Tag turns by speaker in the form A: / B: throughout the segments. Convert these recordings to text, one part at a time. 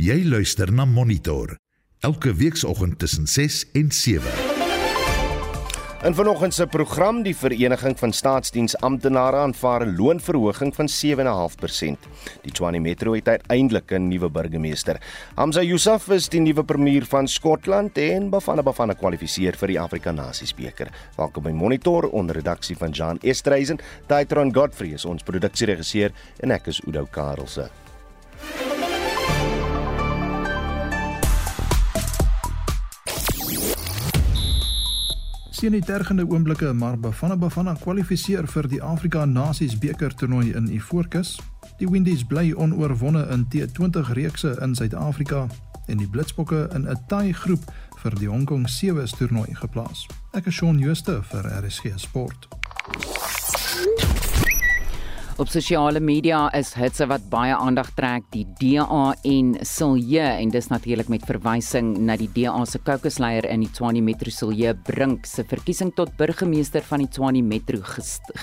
A: Jy luister na Monitor elke weekoggend tussen 6 en 7.
B: In vanoggend se program die Vereniging van Staatsdiensamptenare aanvaar 'n loonverhoging van 7.5%. Die Tshwane Metro het uiteindelik 'n nuwe burgemeester. Hamza Yusuf is die nuwe premier van Skotland en Bafana Bafana kwalifiseer vir die Afrika Nasies beker. Welkom by Monitor onder redaksie van Jan Estreisen. Daitron Godfrey is ons produksieregisseur en ek is Udo Karelse.
C: Sien die tergende oomblikke maar Bafana Bafana kwalifiseer vir die Afrika Nasies beker toernooi in Ivoorkus. Die Windies bly onoorwonde in T20 reekse in Suid-Afrika en die Blitsbokke in 'n taai groep vir die Hong Kong Sevens toernooi geplaas. Ek is Shaun Schuster vir RSG Sport.
D: Op sosiale media is hitse wat baie aandag trek, die DA en Silje en dis natuurlik met verwysing na die DA se kokesleier in die Tshwane Metro Silje Brink se verkiesing tot burgemeester van die Tshwane Metro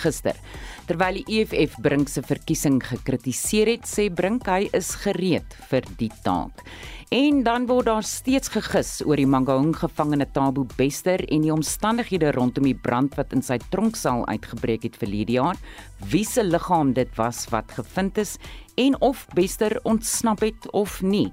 D: gister. Terwyl die EFF Brink se verkiesing gekritiseer het, sê Brink hy is gereed vir die taak. En dan word daar steeds gegis oor die Mangaung gevangene Tabo Bester en die omstandighede rondom die brand wat in sy tronksaal uitgebreek het verlede jaar. Wie se liggaam dit was wat gevind is en of Bester ontsnap het of nie.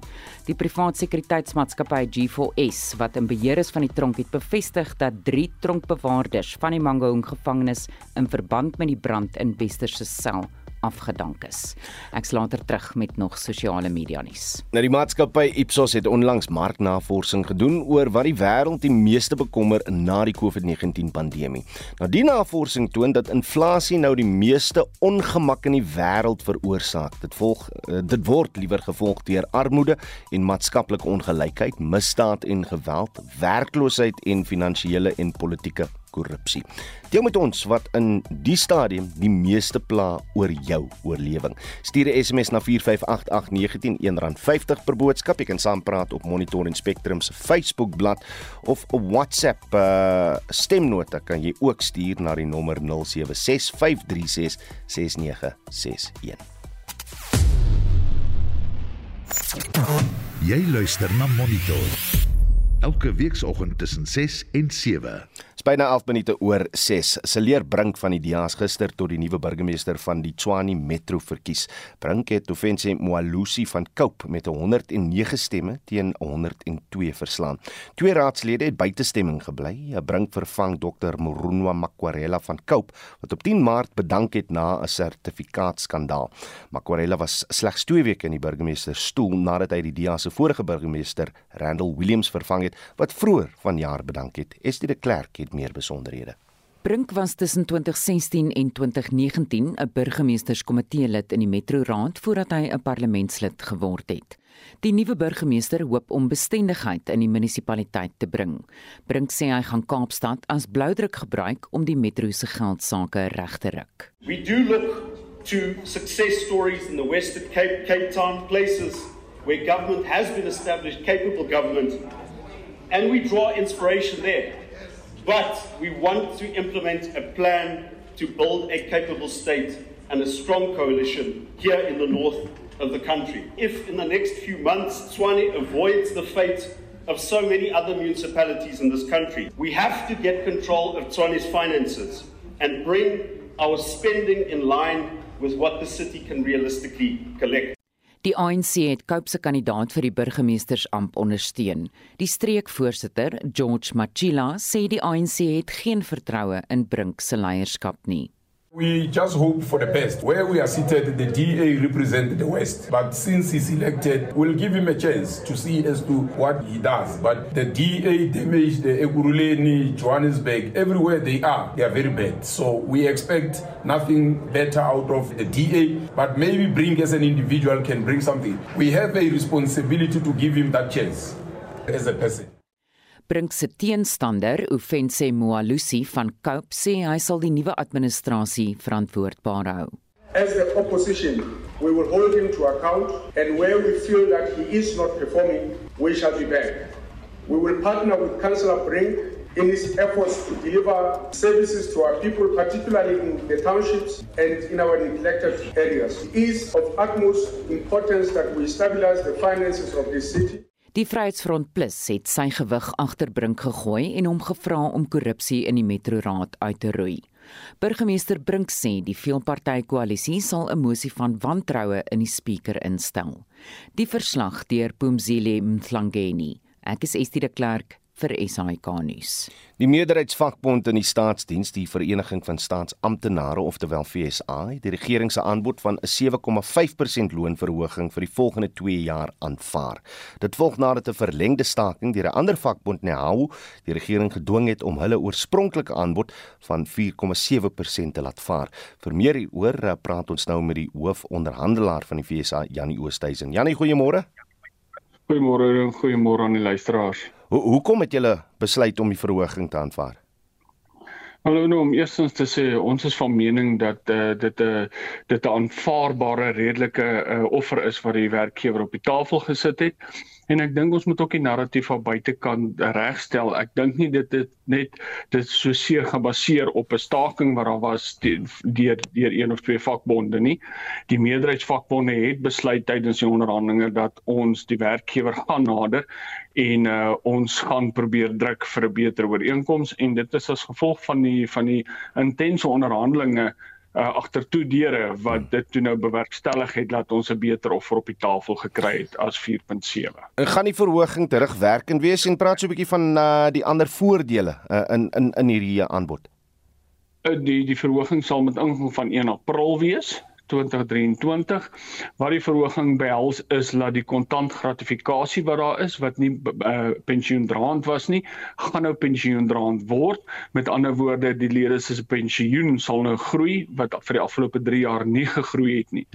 D: Die privaat sekuriteitsmaatskappy G4S wat in beheer is van die tronk het bevestig dat 3 tronkbewaarders van die Mangaung gevangenes in verband met die brand in Bester se sel afgedank is. Ek's later terug met nog sosiale media nuus.
B: Nou die maatskappy Ipsos het onlangs marknavorsing gedoen oor wat die wêreld die meeste bekommer na die COVID-19 pandemie. Nou die navorsing toon dat inflasie nou die meeste ongemak in die wêreld veroorsaak. Dit volg eh, dit word liewer gevolg deur armoede en maatskaplike ongelykheid, misdaad en geweld, werkloosheid en finansiële en politieke korrupsie. Deel met ons wat in die stadium die meeste pla oor jou oorlewing. Stuur 'n SMS na 4588919 R1.50 per boodskap. Jy kan saampraat op Monitor en Spectrum se Facebookblad of 'n WhatsApp uh, stemnota kan jy ook stuur na die nommer 0765366961.
A: Jy luister na Monitor. Elke weekoggend tussen 6 en 7
B: byna 11 minute oor 6. Seleer Brink van die Dias gister tot die nuwe burgemeester van die Tshwane Metro verkies. Brink het Tofense Moalusi van Cope met 109 stemme teen 102 verslaan. Twee raadslede het buitestemming gebly. Brink vervang Dr Morunwa Makwarela van Cope wat op 10 Maart bedank het na 'n sertifikaatskandaal. Makwarela was slegs 2 weke in die burgemeesterstoel nadat hy die Dias se vorige burgemeester Randall Williams vervang het wat vroeër vanjaar bedank het. Estie de Klerk het meer besonderhede.
D: Brink was tussen 2016 en 2019 'n burgemeesterskomitee lid in die Metro Raad voordat hy 'n parlementslid geword het. Die nuwe burgemeester hoop om bestendigheid in die munisipaliteit te bring. Brink sê hy gaan Kaapstad as bloudruk gebruik om die metro se geldsaake reg te ruk.
E: We do look to success stories in the Western Cape, Cape Town places where government has been established, capable government, and we draw inspiration there. But we want to implement a plan to build a capable state and a strong coalition here in the north of the country. If in the next few months Swane avoids the fate of so many other municipalities in this country, we have to get control of Swane's finances and bring our spending in line with what the city can realistically collect.
D: Die ANC het Cope se kandidaat vir die burgemeestersamp ondersteun. Die streekvoorsitter, George Machila, sê die ANC het geen vertroue in Brink se leierskap nie.
F: We just hope for the best. Where we are seated, the DA represent the West. But since he's elected, we'll give him a chance to see as to what he does. But the DA damaged the Eguruleni, Johannesburg, everywhere they are, they are very bad. So we expect nothing better out of the DA, but maybe Bring as an individual can bring something. We have a responsibility to give him that chance as a person.
D: Brink se teenstander, Ofense Moalusi van Cope, sê hy sal die nuwe administrasie verantwoordbaar hou.
G: As the opposition, we will hold him to account and where we feel that he is not performing, we shall be back. We will partner with Councillor Brink in its efforts to deliver services to our people, particularly in the townships and in our neglected areas. It is of utmost importance that we stabilize the finances of this city.
D: Die Vryheidsfront Plus het sy gewig agter Brink gegooi en hom gevra om korrupsie in die metroraad uit te roei. Burgemeester Brink sê die veelpartytjie-koalisie sal 'n mosie van wantroue in die spreker instel. Die verslag deur Pumzile Mhlangeni. Ek is Estie de Klerk vir SAK nuus.
B: Die meerderheidsvakbond in die staatsdiens, die Vereniging van Staatsamptenare, oftewel FSA, het die regering se aanbod van 'n 7,5% loonverhoging vir die volgende 2 jaar aanvaar. Dit volg nadat 'n verlengde staking deur 'n ander vakbond, NEHAWU, die regering gedwing het om hulle oorspronklike aanbod van 4,7% te laat vaar. Vir meer hieroor eh, praat ons nou met die hoofonderhandelaar van die FSA, Janie Oosthuizen. Janie, goeiemôre.
H: Goeiemôre en goeiemôre aan die luisteraars.
B: Hoe hoekom het julle besluit om die verhoging te aanvaar?
H: Hallo nou om eerstens te sê ons is van mening dat uh, dit 'n uh, dit 'n aanvaarbare redelike uh, offer is wat die werkgewer op die tafel gesit het en ek dink ons moet ook die narratief van buitekant regstel. Ek dink nie dit dit net dit so seer gebaseer op 'n staking wat daar was deur deur een of twee vakbonde nie. Die meerderheidsvakbonde het besluit tydens die onderhandelinge dat ons die werkgewer gaan nader en uh, ons gaan probeer druk vir 'n beter ooreenkoms en dit is as gevolg van die van die intense onderhandelinge uh, agtertoe deure wat hmm. dit toe nou bewerkstellig het dat ons 'n beter offer op die tafel gekry het as 4.7.
B: En gaan die verhoging terugwerkend wees en praat so 'n bietjie van uh, die ander voordele uh, in in in hierdie aanbod.
H: Uh, die die verhoging sal met ingang van 1 April wees. 2023 wat die verhoging behels is dat die kontant gratifikasie wat daar is wat nie uh, pensioendraand was nie gaan nou pensioendraand word. Met ander woorde die lede se pensioen sal nou groei wat vir die afgelope 3 jaar nie gegroei het nie.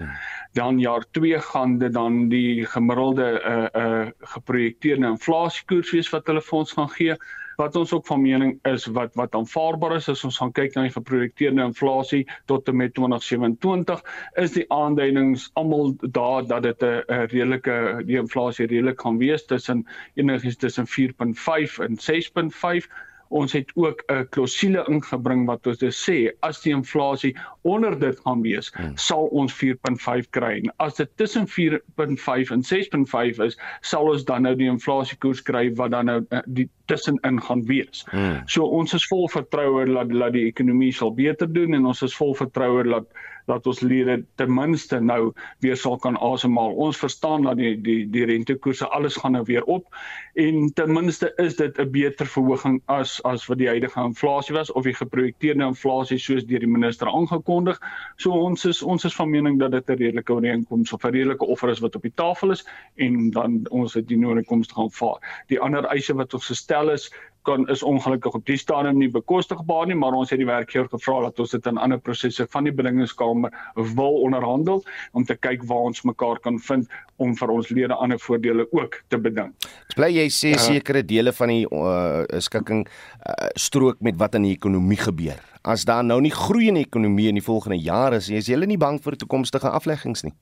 H: Dan jaar 2 gaan dit dan die gemiddelde uh, uh, geprojekteerde inflasiekoers wees wat hulle vir ons gaan gee wat ons ook van mening is wat wat aanvaarbaar is as ons gaan kyk na die geprojekteerde inflasie tot en met 2027 is die aanduidings almal daar dat dit 'n redelike die inflasie redelik gaan wees tussen enigiets tussen 4.5 en 6.5 Ons het ook 'n klousule ingebring wat ons dus sê as die inflasie onder dit gaan wees, hmm. sal ons 4.5 kry. En as dit tussen 4.5 en 6.5 is, sal ons dan nou die inflasiekoers kry wat dan nou uh, die tussenin gaan wees. Hmm. So ons is vol vertroue dat dat die ekonomie sal beter doen en ons is vol vertroue dat dat ons lede ten minste nou weer sal kan asemhaal. Ons verstaan dat die die die rentekoerse alles gaan nou weer op en ten minste is dit 'n beter verhoging as as wat die huidige inflasie was of die geprojekteerde inflasie soos deur die minister aangekondig. So ons is ons is van mening dat dit 'n redelike ooreenkoms of 'n redelike offer is wat op die tafel is en dan ons het die ooreenkoms gaan vaar. Die ander eise wat ons gestel is kan is ongelukkig op die stadium nie bekostigbaar nie, maar ons het die werkgewer gevra dat ons dit in ander prosesse van die bedingingskamer wil onderhandel om te kyk waar ons mekaar kan vind om vir ons lede ander voordele ook te beding.
B: Ek bly jy sê uh, sekere dele van die uh, skikking uh, strook met wat in die ekonomie gebeur. As daar nou nie groei in die ekonomie in die volgende jare is, is jy nie bang vir toekomstige afleggings nie.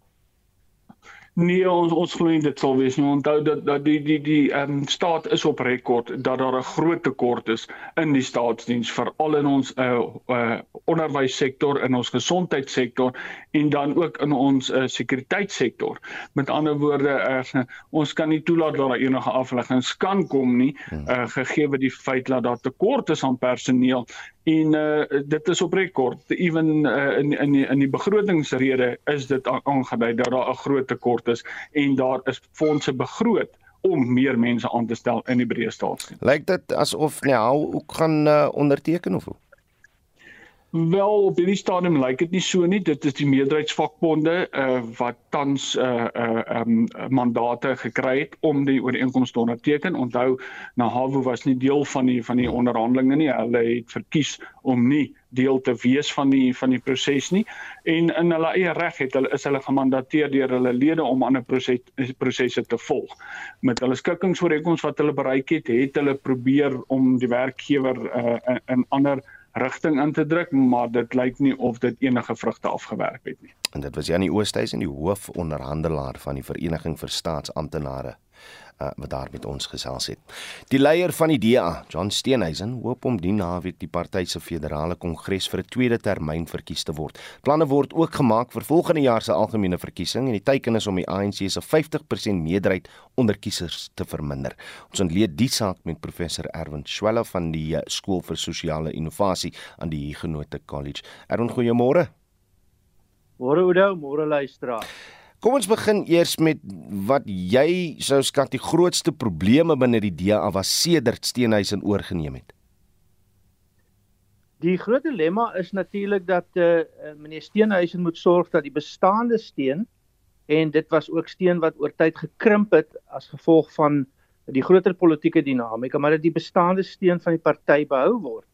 H: Nee, ons ons glo nie dit sal wees nie. Onthou dat dat die die die ehm um, staat is op rekord dat daar 'n groot tekort is in die staatsdiens veral in ons uh uh onderwyssektor, in ons gesondheidssektor en dan ook in ons uh sekuriteitssektor. Met ander woorde, uh, ons kan nie toelaat dat daar enige afleggings kan kom nie, uh gegee word die feit dat daar tekort is aan personeel en uh, dit is op rekord ewen uh, in in die, in die begrotingsrede is dit aangedui dat daar 'n groot tekort is en daar is fondse begroot om meer mense aan te stel in die breë staatsdiens.
B: Lyk dit asof nou ook gaan uh, onderteken of hoe?
H: Wel op hierdie stadium lyk dit nie so nie. Dit is die meerderheidsvakbonde uh wat tans uh uh um mandate gekry het om die ooreenkoms te onderteken. Onthou, Nahawu was nie deel van die van die onderhandelinge nie. Hulle het verkies om nie deel te wees van die van die proses nie. En in hulle eie reg het hulle is hulle gemandateer deur hulle lede om ander proses prosesse te volg. Met hulle skikkingsooreenkoms wat hulle bereik het, het hulle probeer om die werkgewer uh in ander rigting in te druk, maar dit lyk nie of dit enige vrugte afgewerp het nie.
B: En dit was Janie Oosthuizen, die hoofonderhandelaar van die Vereniging vir Staatsamptenare uh, wat daar met ons gesels het. Die leier van die DA, John Steenhuisen, hoop om die naweek die party se federale kongres vir 'n tweede termyn verkies te word. Planne word ook gemaak vir volgende jaar se algemene verkiesing en die teiken is om die ANC se 50% meerderheid onder kiesers te verminder. Ons ontleed die saak met professor Erwin Schwelle van die eh, skool vir sosiale innovasie aan die Huguenot College. Erwin, goeiemôre.
I: Môre Oudo, môre luisteraar.
B: Kom ons begin eers met wat jy sou skat die grootste probleme binne die DA was sedert Steenhuisen oorgeneem het.
I: Die groot dilemma is natuurlik dat eh uh, meneer Steenhuisen moet sorg dat die bestaande steen en dit was ook steen wat oor tyd gekrimp het as gevolg van die groter politieke dinamika, maar dat die bestaande steen van die party behou word.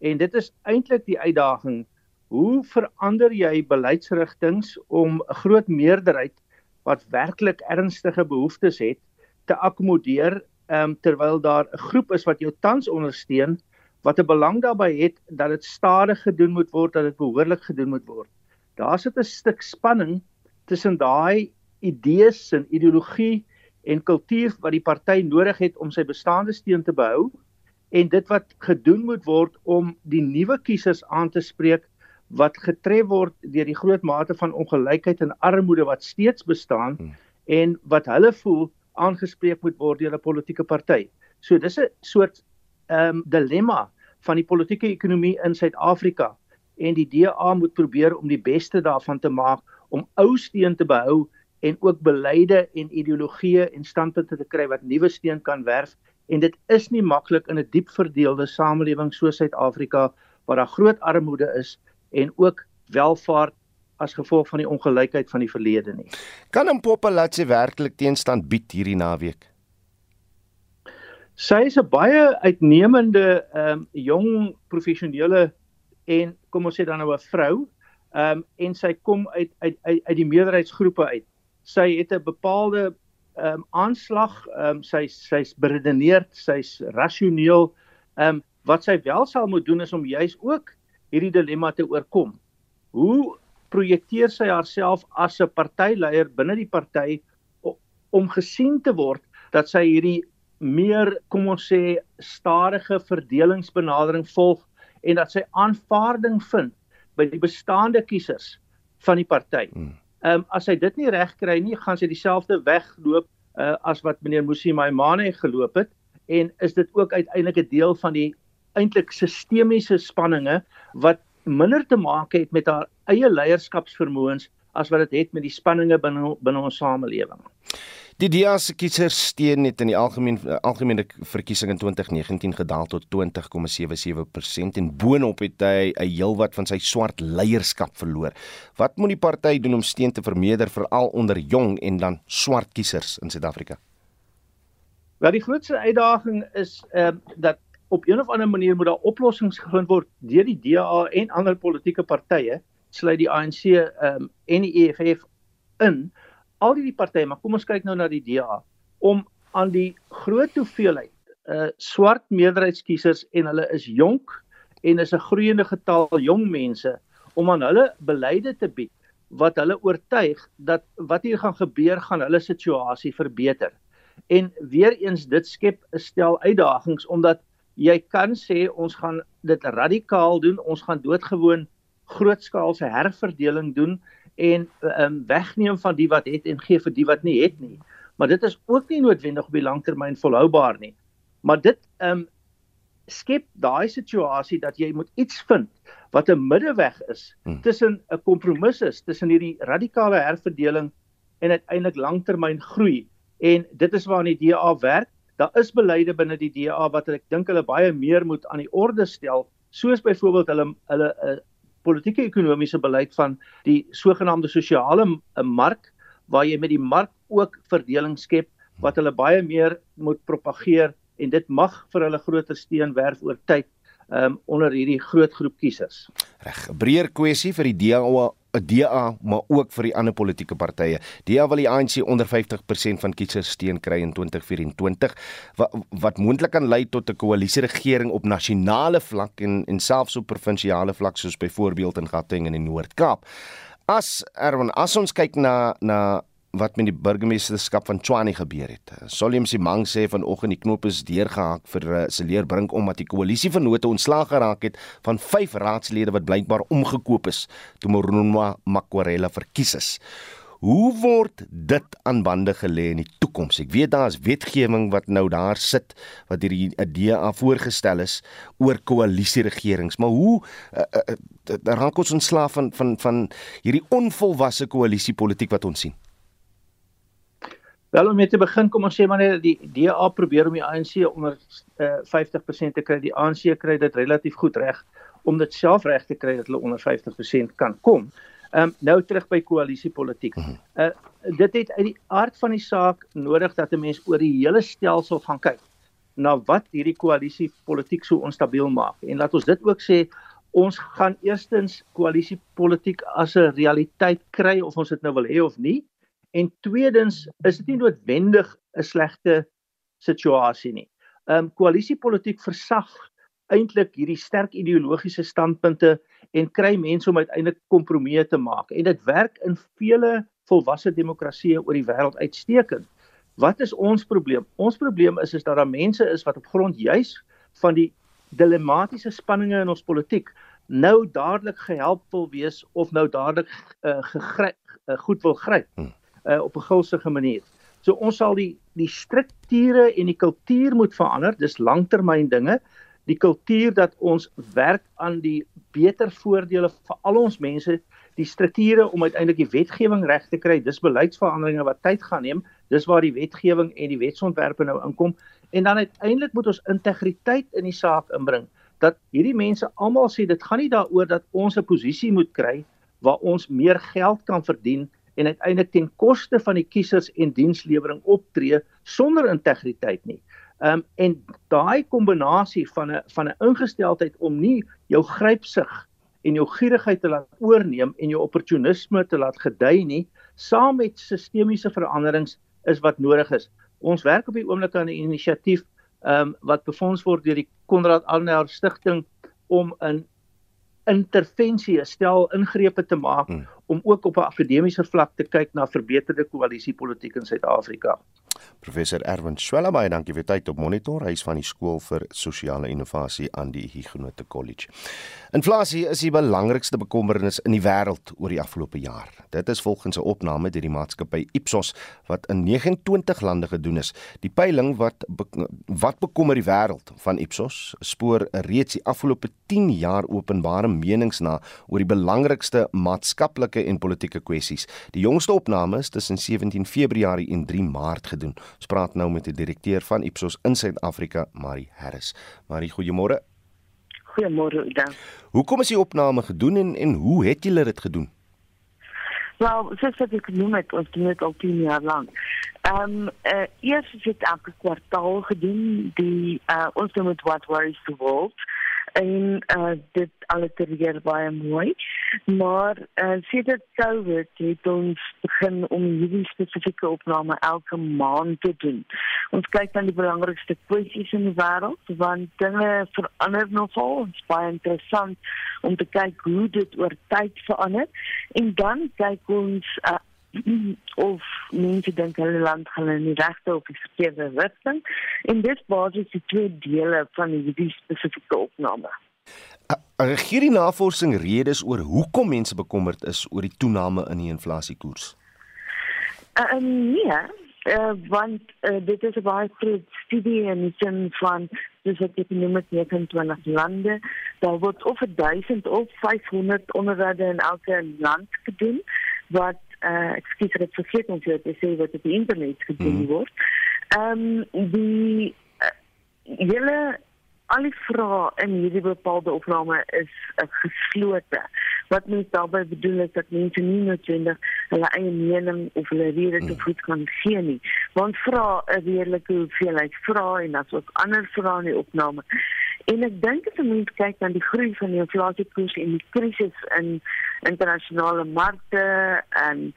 I: En dit is eintlik die uitdaging Hoe verander jy beleidsrigtings om 'n groot meerderheid wat werklik ernstige behoeftes het te akkommodeer um, terwyl daar 'n groep is wat jou tans ondersteun wat 'n belang daarbey het dat dit stadig gedoen moet word dat dit behoorlik gedoen moet word. Daar sit 'n stuk spanning tussen daai idees en ideologie en kultuur wat die party nodig het om sy bestaande steun te behou en dit wat gedoen moet word om die nuwe kiesers aan te spreek wat getref word deur die groot mate van ongelykheid en armoede wat steeds bestaan hmm. en wat hulle voel aangespreek moet word deur 'n politieke party. So dis 'n soort ehm um, dilemma van die politieke ekonomie in Suid-Afrika en die DA moet probeer om die beste daarvan te maak om ou steen te behou en ook beleide en ideologieë en standpunte te kry wat nuwe steen kan werf en dit is nie maklik in 'n diep verdeelde samelewing soos Suid-Afrika waar daar groot armoede is en ook welvaart as gevolg van die ongelykheid van die verlede nie.
B: Kan 'n populasie werklik teenstand bied hierdie naweek?
I: Sy is 'n baie uitnemende ehm um, jong professionele en kom ons sê dan nou 'n vrou. Ehm um, en sy kom uit uit uit, uit die meerderheidsgroepe uit. Sy het 'n bepaalde ehm um, aanslag, ehm um, sy sy's beredeneerd, sy's rasioneel. Ehm um, wat sy wel sal moet doen is om juis ook hierdie dilemma te oorkom. Hoe projekteer sy haarself as 'n partyleier binne die party om gesien te word dat sy hierdie meer kom ons sê stadige verdelingsbenadering volg en dat sy aanvaarding vind by die bestaande kiesers van die party. Hmm. Ehm um, as sy dit nie reg kry nie, gaan sy dieselfde weg loop uh, as wat meneer Musi Maimane geloop het en is dit ook uiteindelik 'n deel van die eintlik sistemiese spanninge wat minder te maak het met haar eie leierskapsvermoëns as wat dit het met die spanninge binne binne ons samelewing.
B: Die DA se kiesers steun net in die algemeen algemene verkiesing in 2019 gedaal tot 20,77% en boonop het hy 'n heelwat van sy swart leierskap verloor. Wat moet die party doen om steun te vermeerder veral onder jong en dan swart kiesers in Suid-Afrika?
I: Wel die grootste uitdaging is ehm uh, dat op een of ander manier moet daar oplossings gevind word deur die DA en ander politieke partye, sluit die ANC um, en die EFF in. Al die partye, maar kom ons kyk nou na die DA om aan die groot hoeveelheid uh swart meerderheidskiesers en hulle is jonk en is 'n groeiende getal jong mense om aan hulle beleide te bied wat hulle oortuig dat wat hier gaan gebeur gaan hulle situasie verbeter. En weer eens dit skep 'n stel uitdagings omdat jy kan sê ons gaan dit radikaal doen, ons gaan doodgewoon grootskaalse herverdeling doen en um, wegneem van die wat het en gee vir die wat nie het nie. Maar dit is ook nie noodwendig op die langtermyn volhoubaar nie. Maar dit um, skep daai situasie dat jy moet iets vind wat 'n middeweg is hmm. tussen 'n kompromis is tussen hierdie radikale herverdeling en uiteindelik langtermyn groei. En dit is waar die DA werk daar is beleide binne die DA wat ek dink hulle baie meer moet aan die orde stel, soos byvoorbeeld hulle hulle 'n uh, eh, politieke ekonomiese beleid van die sogenaamde sosiale uh, mark waar jy met die mark ook verdeling skep wat hulle baie meer moet propageer en dit mag vir hulle groter steun werf oor tyd um, onder hierdie groot groep kiesers.
B: Reg, breër kwessie vir die DA DA maar ook vir die ander politieke partye. DA wil die ANC onder 50% van kiesers steun kry in 2024 wat wat moontlik kan lei tot 'n koalisieregering op nasionale vlak en en selfs op provinsiale vlak soos byvoorbeeld in Gauteng en in Noord-Kaap. As Erwin, as ons kyk na na wat met die burgemeesterskap van Tshwane gebeur het. Solium Simang sê vanoggend die knoop is deurgehak vir uh, Celeerbrink omdat die koalisie vennote ontslaag geraak het van 5 raadslede wat blykbaar omgekoop is toe Moronwa Makwarela verkies is. Hoe word dit aan bande gelê in die toekoms? Ek weet daar is wetgewing wat nou daar sit wat hierdie DA voorgestel is oor koalisieregerings, maar hoe uh, uh, raak ons ontslaaf van van van hierdie onvolwasse koalisiepolitiek wat ons sien?
I: Wel om mee te begin, kom ons sê maar net die DA probeer om die ANC onder uh, 50% te kry. Die ANC kry dit relatief goed reg om dit self reg te kry dat hulle onder 50% kan kom. Ehm um, nou terug by koalisiepolitiek. Uh dit het uit die aard van die saak nodig dat 'n mens oor die hele stelsel gaan kyk na wat hierdie koalisiepolitiek so onstabiel maak. En laat ons dit ook sê, ons gaan eerstens koalisiepolitiek as 'n realiteit kry of ons dit nou wil hê of nie. En tweedens is dit nie noodwendig 'n slegte situasie nie. Ehm um, koalisiepolitiek versag eintlik hierdie sterk ideologiese standpunte en kry mense om uiteindelik kompromieë te maak en dit werk in vele volwasse demokratieë oor die wêreld uitstekend. Wat is ons probleem? Ons probleem is is dat daar mense is wat op grond juis van die dilematiese spanninge in ons politiek nou dadelik gehelp wil wees of nou dadelik uh, gegryp uh, goed wil gryp uh, op 'n gulsige manier. So ons sal die die strukture en die kultuur moet verander. Dis langtermyn dinge die kultuur dat ons werk aan die beter voordele vir al ons mense, die strukture om uiteindelik die wetgewing reg te kry. Dis beleidsveranderinge wat tyd gaan neem. Dis waar die wetgewing en die wetsontwerpe nou inkom en dan uiteindelik moet ons integriteit in die saak inbring dat hierdie mense almal sê dit gaan nie daaroor dat ons 'n posisie moet kry waar ons meer geld kan verdien en uiteindelik ten koste van die kiesers en dienslewering optree sonder integriteit nie. Ehm um, en daai kombinasie van 'n van 'n ingesteldheid om nie jou grypsig en jou gierigheid te laat oorneem en jou opportunisme te laat gedei nie, saam met sistemiese veranderings is wat nodig is. Ons werk op die oomblik aan 'n inisiatief ehm um, wat befonds word deur die Konrad Adenauer Stichting om 'n intervensie, stel ingrepe te maak hmm. om ook op 'n akademiese vlak te kyk na verbeterde koalisiepolitiek in Suid-Afrika.
B: Professor Erwin Swela baie dankie vir tyd op monitor. Hy is van die skool vir sosiale innovasie aan die Huguenot College. Inflasie is die belangrikste bekommernis in die wêreld oor die afgelope jaar. Dit is volgens 'n opname deur die maatskappy Ipsos wat in 29 lande gedoen is. Die peiling wat wat bekommer die wêreld van Ipsos spoor reeds die afgelope 10 jaar openbare menings na oor die belangrikste maatskaplike en politieke kwessies. Die jongste opname is tussen 17 Februarie en 3 Maart gedoen. Ons praat nou met die direkteur van Ipsos in Suid-Afrika, Marie Harris. Marie, goeiemôre.
J: Goeiemôre, dan.
B: Hoekom is die opname gedoen en en hoe het julle dit gedoen?
J: Wel, soos wat ek genoem het, ons doen dit al 10 jaar lank. Ehm um, uh, eers is dit elke kwartaal gedoen die uh, ons noem dit what worries the world en uh, dit allitereer baie mooi. Maar uh, sedert COVID het ons begin om hierdie spesifieke opname elke maand te doen. Ons kyk na die belangrikste kwessies in die wêreld want dinge verander nogal. Dit is baie interessant om te kyk hoe dit oor tyd verander en dan kyk ons uh, of mense dink hulle land gaan in die regte of die verkeerde rigting en dit basies die twee dele van hierdie spesifieke opname.
B: Gee die navorsing redes oor hoekom mense bekommerd is oor die toename in die inflasiekoers?
J: Uh, nee, uh, want uh, dit is 'n baie groot studie in die sin van dis wat ek noem met 29 lande. Daar word of 1000 of 500 onderhoude in elke land gedoen wat uh, ek skiet dit vergeet om te sê wat op die internet gedoen mm. word. Ehm um, die uh, hele al die vrae in hierdie bepaalde opname is uh, geslote. Wat mens daarmee bedoel is dat mense nie noodwendig hulle eie mening of hulle rede te voet kan gee nie. Want vra 'n redelike hoeveelheid vrae en as ook ander vrae in die opname. En ek dink as mense kyk na die groei van die inflasiekoers en die krisis in internasionale markte en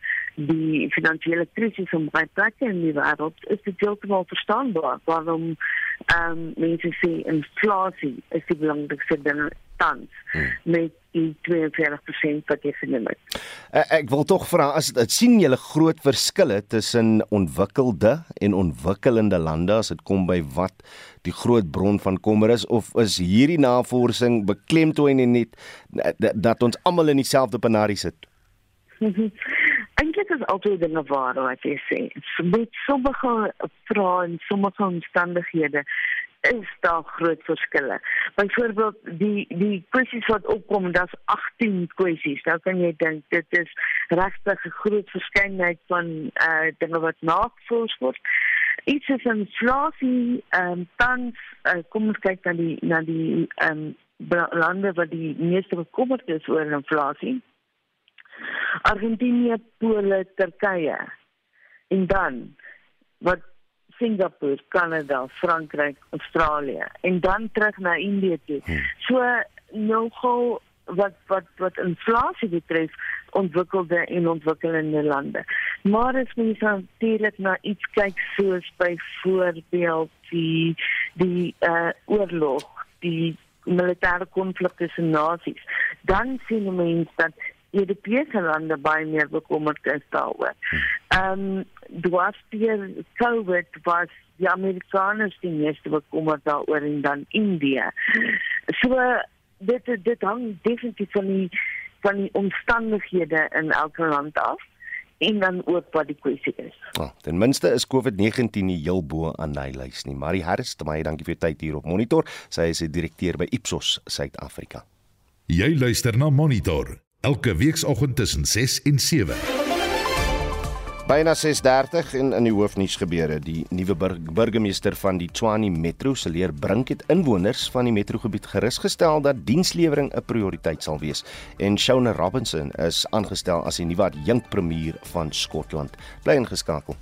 J: die finansiële krisis in baie plekke in die wêreld, is dit heeltemal verstaanbaar waarom ehm um, mense sê inflasie is die belangrikste ding tans hmm. met die 42% wat jy genoem het.
B: Ek wil tog vra as dit sien julle groot verskille tussen ontwikkelde en ontwikkelende lande as dit kom by wat die groot bron van kommer is of is hierdie navorsing beklemtoon en net dat ons almal in dieselfde panarie sit?
J: Eintlik is altyd dinge waar wat jy sê. Met sommige vrae en sommige omstandighede is daar groot verskille. Byvoorbeeld die die kwessies wat opkom, daar's 18 kwessies. Nou kan jy dink dit is regtig 'n groot verskeidenheid van eh uh, dinge wat navors word. Iets is inflasie, ehm um, tans uh, kom ons kyk na die na die ehm um, lande wat die meeste bekommerd is oor inflasie. Argentinië, Pole, Turkye. En dan wat Singapore, Kanada, Frankryk, Australië en dan terug na Indië toe. Hmm. So nogal wat wat wat inflasie betref ontwikkelde en ontwikkelende lande. Maar as mens natuurlik na iets kyk soos byvoorbeeld die die uh oorlog, die militêre konflik tussen nasies, dan sien mense dat Europese lande baie meer bekommerd is daaroor. Ehm um, dwarfdeur COVID was die Amerikaners die meeste bekommerd daaroor en dan India. So dit dit hang definitief van die van die omstandighede in elke land af en dan ook wat die kwessie is.
B: Oh, ten minste is COVID-19 nie heel bo aan die lys nie. Marie Harris, baie dankie vir jou tyd hier op Monitor. Sy is 'n direkteur by Ipsos Suid-Afrika.
A: Jy luister na Monitor elke weekoggend tussen 6 en 7.
B: Byna 6:30 en in die hoofnuus gebeure, die nuwe bur burgemeester van die Tshwane Metro, Seleer Brink het inwoners van die metrogebied gerus gestel dat dienslewering 'n prioriteit sal wees. En Shona Robinson is aangestel as die nuwe adjunk premier van Skotland. Bly ingeskakel.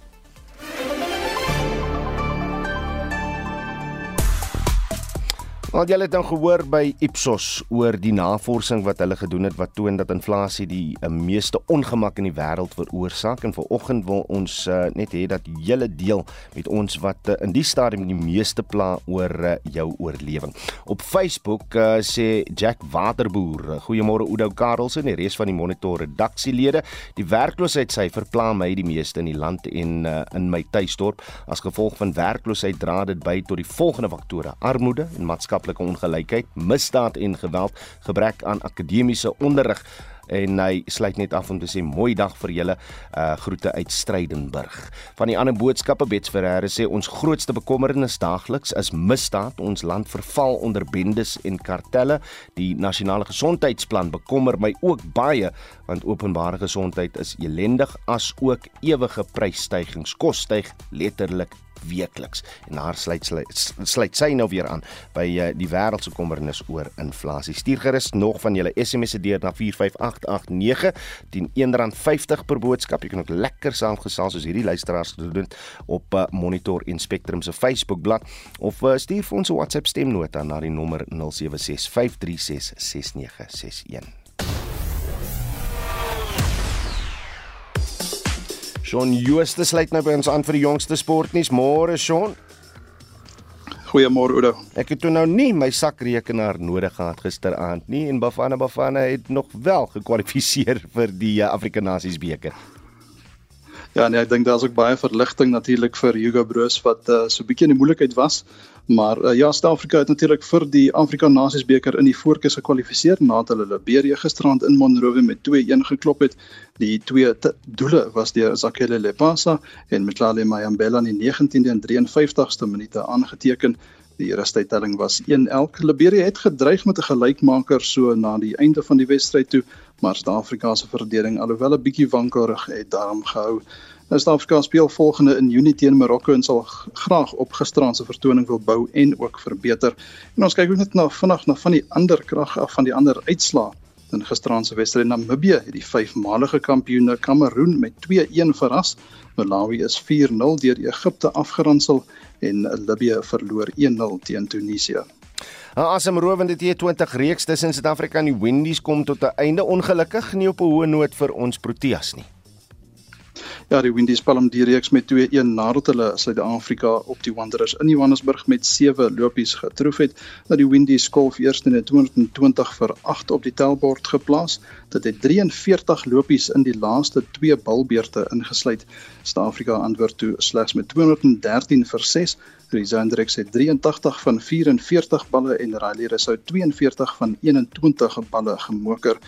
B: Want julle het dan gehoor by Ipsos oor die navorsing wat hulle gedoen het wat toon dat inflasie die uh, meeste ongemak in die wêreld veroorsaak. En vanoggend wil ons uh, net hê dat julle deel met ons wat uh, in die stadium die meeste pla oor uh, jou oorlewing. Op Facebook uh, sê Jack Waterboer, goeiemôre Oudo Karelse en die res van die Monitor redaksielede, die werkloosheidsyfer pla my die meeste in die land en uh, in my tuisdorp. As gevolg van werkloosheid dra dit by tot die volgende faktore: armoede en maatskaplike maatskaplike ongelykheid, misdaad en geweld, gebrek aan akademiese onderrig en hy sluit net af om te sê mooi dag vir julle uh groete uit Strydenburg. Van die ander boodskappe Bets Ferreira sê ons grootste bekommernis daagliks is misdaad. Ons land verval onder bendes en kartelle. Die nasionale gesondheidsplan bekommer my ook baie want openbare gesondheid is elendig as ook ewige prysstygings. Kos styg letterlik weekliks en haar sluit sluit, sluit sy nou weer aan by uh, die wêreld se kommernis oor inflasie. Stuur gerus nog van julle SMS'e deur na 45889 teen R1.50 per boodskap. Jy kan ook lekker saamgesels soos hierdie luisteraars doen op uh, Monitor en Spectrum se Facebookblad of uh, stuur vir ons 'n WhatsApp stemnota na die nommer 0765366961. Shaun Jooste sluit nou by ons aan vir die jongste sportnuus. Môre Shaun.
K: Goeiemôre Oudo.
B: Ek het toe nou nie my sakrekenaar nodig gehad gisteraand nie en Bafana Bafana het nog wel gekwalifiseer vir die eh, Afrika Nasies beker.
K: Ja, nee, ek dink daar's ook baie verligting natuurlik vir Hugo Broos wat uh, so 'n bietjie in die moeilikheid was. Maar uh, ja, Suid-Afrika het natuurlik vir die Afrika Nasies beker in die voorkeur gekwalifiseer nadat hulle Liberia gisterand in Monrovia met 2-1 geklop het. Die twee doele was deur Zakele Lepasa en Mtlale Mayambela in die 19de en 53ste minute aangeteken. Die rustydtelling was 1-1. Liberia het gedreig met 'n gelykmaker so na die einde van die wedstryd toe, maar Suid-Afrika se verdediging alhoewel 'n bietjie wankelrig het daarom gehou. Nou Suid-Afrika speel volgende in Junie teen Marokko en sal graag op gisterand se vertoning wil bou en ook verbeter. En ons kyk ook net na vinnig na van die ander krag af van die ander uitslae. In gisterand se wedstryd Namibië het die vyfmalige kampioene Kameroen met 2-1 verras. Malawi is 4-0 deur Egipte afgeronsel en Libië verloor 1-0 teen Tunesië.
B: 'n Asemrowende T20 reeks tussen Suid-Afrika en die Windies kom tot 'n einde ongelukkig nie op 'n hoë noot vir ons Proteas nie.
K: Ja, die Windies palm die reeks met 2-1 nadat hulle Suid-Afrika op die Wanderers in Johannesburg met 7 lopies getroof het. Dat die Windies kolf eers in 220 vir 8 op die tellbord geplaas. Dit het 43 lopies in die laaste 2 balbeurte ingesluit. Suid-Afrika antwoord toe slegs met 213 vir 6. Rizandrex het 83 van 44 balle en Riley Rousseau 42 van 21 balle gemoker.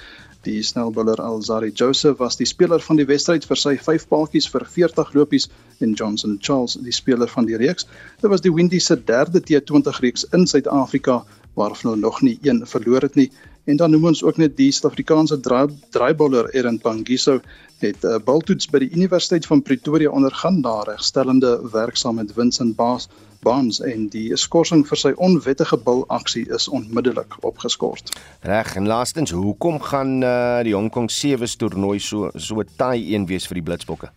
K: Die snelbouler Alzari Joseph was die speler van die wedstryd vir sy 5 paadjies vir 40 lopies en Johnson Charles die speler van die reeks. Dit was die Windies se derde T20 reeks in Suid-Afrika waarvan hulle nog nie een verloor het nie. En dan noem ons ook net die Suid-Afrikaanse draaibouler Erin Pangiso het 'n uh, baltoets by die Universiteit van Pretoria ondergaan na regstellende werksaam met Vincent Baas Bonds en die skorsing vir sy onwettige bilaksie is onmiddellik opgeskort.
B: Reg en laastens, hoekom gaan uh, die Hong Kong Sevens toernooi so so taai een wees vir die Blitsbokke?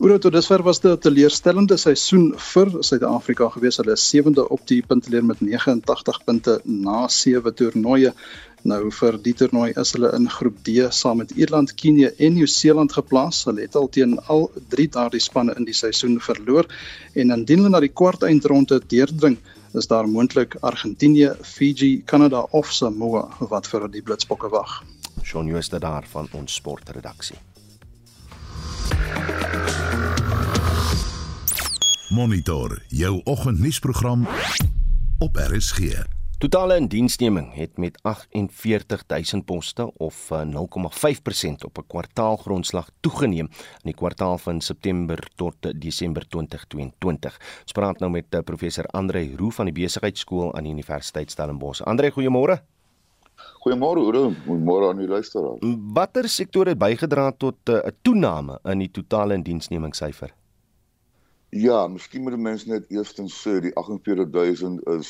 K: Oor tot dusver was dit 'n teleurstellende seisoen vir Suid-Afrika gewees. Hulle is sewende op die punteleer met 89 punte na sewe toernooie. Nou vir die toernooi is hulle in groep D saam met Ierland, Kenia en Nieu-Seeland geplaas. Hulle het al teen al drie daardie spanne in die seisoen verloor en indien hulle na die kwartfinale deurdring, is daar moontlik Argentinië, Fiji, Kanada of Samoa wat vir die Blitsbokke wag.
B: Shaun Jooste daar van ons sportredaksie.
A: Monitor jou oggendnuusprogram op RSG.
B: Totale indiensneming het met 48000 poste of 0,5% eh, op 'n kwartaalgrondslag toegeneem in die kwartaal van September tot Desember 2022. Ons praat nou met eh, professor Andre Roo van die Besigheidsskool aan die Universiteit Stellenbosch. Andre, goeiemôre.
L: Goeiemôre Oudo, goeiemôre aan die luisteraars.
B: Watter sektore het bygedra tot eh, 'n toename in die totale indiensnemingssyfer?
L: Ja, miskien moet mense net eerstens sê die 48000 is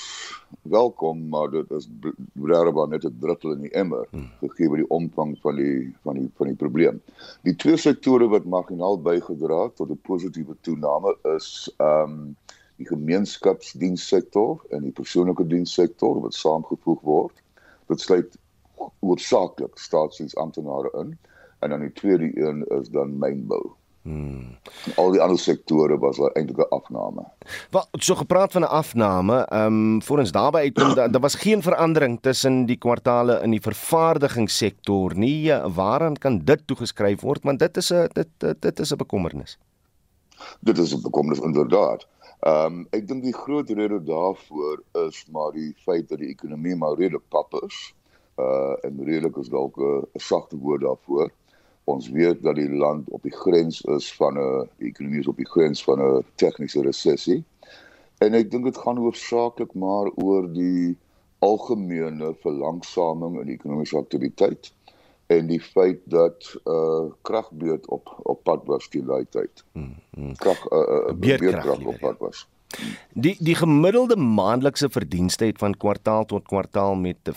L: welkom, maar dit is blijkbaar net 'n druppel in die emmer hmm. gegee die omvang van die van die van die probleem. Die twee sektore wat marginaal bygedra het tot 'n positiewe toename is ehm um, die gemeenskapsdienssektor en die persoonlike dienssektor wat saamgevoeg word. Dit sluit hoofsaaklik staatsdiensamptenare in en dan die tweede een is dan mynbou. Hmm. Al die ander sektore was eintlik 'n afname.
B: Wat so gepraat van 'n afname, ehm um, voor ons daarby uitkom dat daar was geen verandering tussen die kwartale in die vervaardigingssektor nie. Waaraan kan dit toegeskryf word? Want dit is 'n dit dit is 'n bekommernis.
L: Dit is 'n bekommernis inderdaad. Ehm um, ek dink die groot rede daarvoor is maar die feit dat die ekonomie maar redelik pap is. Uh en redelik is dalk 'n sagte woord daarvoor ons weet dat die land op die grens is van 'n die ekonomie is op die grens van 'n tegniese resessie. En ek dink dit gaan hoofsaaklik maar oor die algemene verlangsaming in ekonomiese aktiwiteit en die feit dat uh kragbeurt op op pad was die tyd. Hmm, hmm. Krag uh, uh beurtkrag op pad was.
B: Die die gemiddelde maandelikse verdienste het van kwartaal tot kwartaal met 4,5%